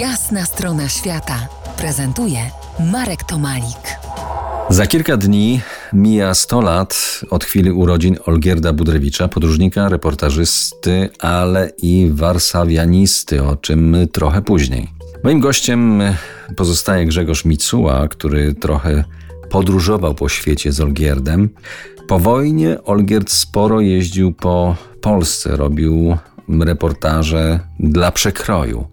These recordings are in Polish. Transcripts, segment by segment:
Jasna strona świata prezentuje Marek Tomalik. Za kilka dni mija 100 lat od chwili urodzin Olgierda Budrewicza, podróżnika, reportażysty, ale i warszawianisty, o czym trochę później. Moim gościem pozostaje Grzegorz Micuła, który trochę podróżował po świecie z Olgierdem. Po wojnie Olgierd sporo jeździł po Polsce, robił reportaże dla przekroju.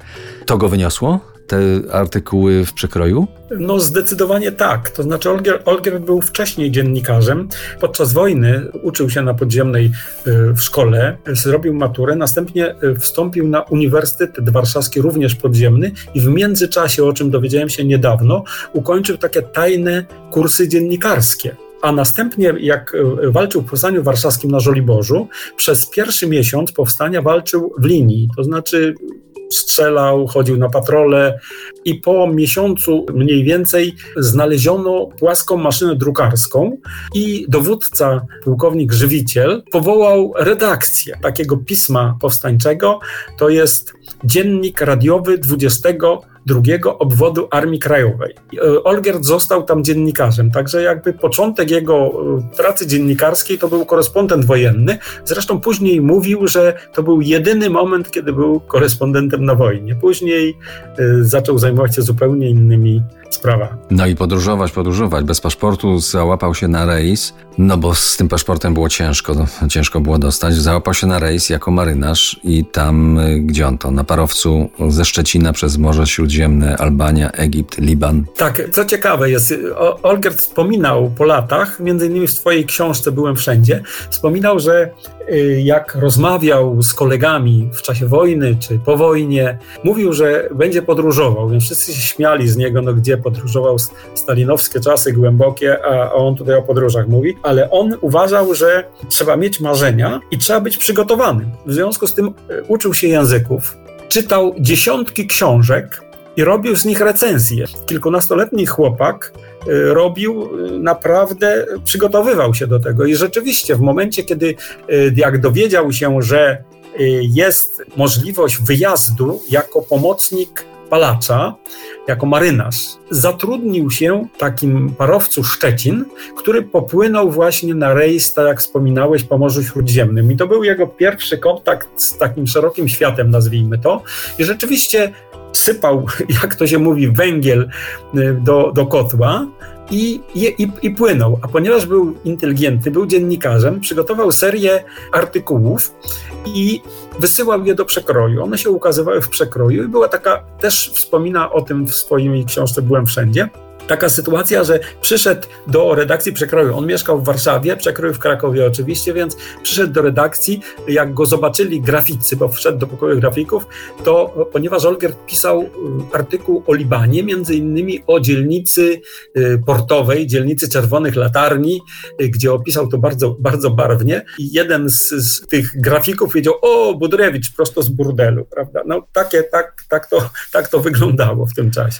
To go wyniosło? Te artykuły w przekroju? No zdecydowanie tak. To znaczy Olgier, Olgier był wcześniej dziennikarzem. Podczas wojny uczył się na podziemnej y, w szkole, zrobił maturę, następnie y, wstąpił na Uniwersytet Warszawski, również podziemny i w międzyczasie, o czym dowiedziałem się niedawno, ukończył takie tajne kursy dziennikarskie a następnie jak e, walczył w Powstaniu Warszawskim na Żoliborzu, przez pierwszy miesiąc powstania walczył w linii, to znaczy strzelał, chodził na patrole i po miesiącu mniej więcej znaleziono płaską maszynę drukarską i dowódca, pułkownik Żywiciel, powołał redakcję takiego pisma powstańczego, to jest dziennik radiowy 20 drugiego obwodu Armii Krajowej. E, Olgierd został tam dziennikarzem, także jakby początek jego e, pracy dziennikarskiej to był korespondent wojenny. Zresztą później mówił, że to był jedyny moment, kiedy był korespondentem na wojnie. Później e, zaczął zajmować się zupełnie innymi sprawami. No i podróżować, podróżować. Bez paszportu załapał się na rejs, no bo z tym paszportem było ciężko, ciężko było dostać. Załapał się na rejs jako marynarz i tam, gdzie on to, na parowcu ze Szczecina przez Morze Śródziemne Albania, Egipt, Liban. Tak, co ciekawe jest, Olgert wspominał po latach, między innymi w swojej książce Byłem Wszędzie, wspominał, że y, jak rozmawiał z kolegami w czasie wojny czy po wojnie, mówił, że będzie podróżował, więc wszyscy się śmiali z niego, no gdzie podróżował stalinowskie czasy głębokie, a on tutaj o podróżach mówi, ale on uważał, że trzeba mieć marzenia i trzeba być przygotowanym. W związku z tym y, uczył się języków, czytał dziesiątki książek, i robił z nich recenzje. Kilkunastoletni chłopak y, robił y, naprawdę, przygotowywał się do tego i rzeczywiście w momencie, kiedy jak dowiedział się, że jest możliwość wyjazdu jako pomocnik palacza, jako marynarz, zatrudnił się takim parowcu Szczecin, który popłynął właśnie na rejs, tak jak wspominałeś, po Morzu Śródziemnym. I to był jego pierwszy kontakt z takim szerokim światem, nazwijmy to. I rzeczywiście sypał, jak to się mówi, węgiel y, do, do kotła i, i, i płynął. A ponieważ był inteligentny, był dziennikarzem, przygotował serię artykułów i wysyłał je do przekroju. One się ukazywały w przekroju i była taka, też wspomina o tym w swojej książce Byłem Wszędzie, taka sytuacja, że przyszedł do redakcji przekroju. On mieszkał w Warszawie, przekroju w Krakowie oczywiście, więc przyszedł do redakcji. Jak go zobaczyli graficy, bo wszedł do pokoju grafików, to ponieważ Olger pisał y, artykuł o Libanie, między innymi o dzielnicy y, portowej, dzielnicy Czerwonych Latarni, y, gdzie opisał to bardzo, bardzo barwnie. I jeden z, z tych grafików powiedział: O, Budrewicz, prosto z burdelu, prawda? No takie, tak, tak, to, tak to wyglądało w tym czasie.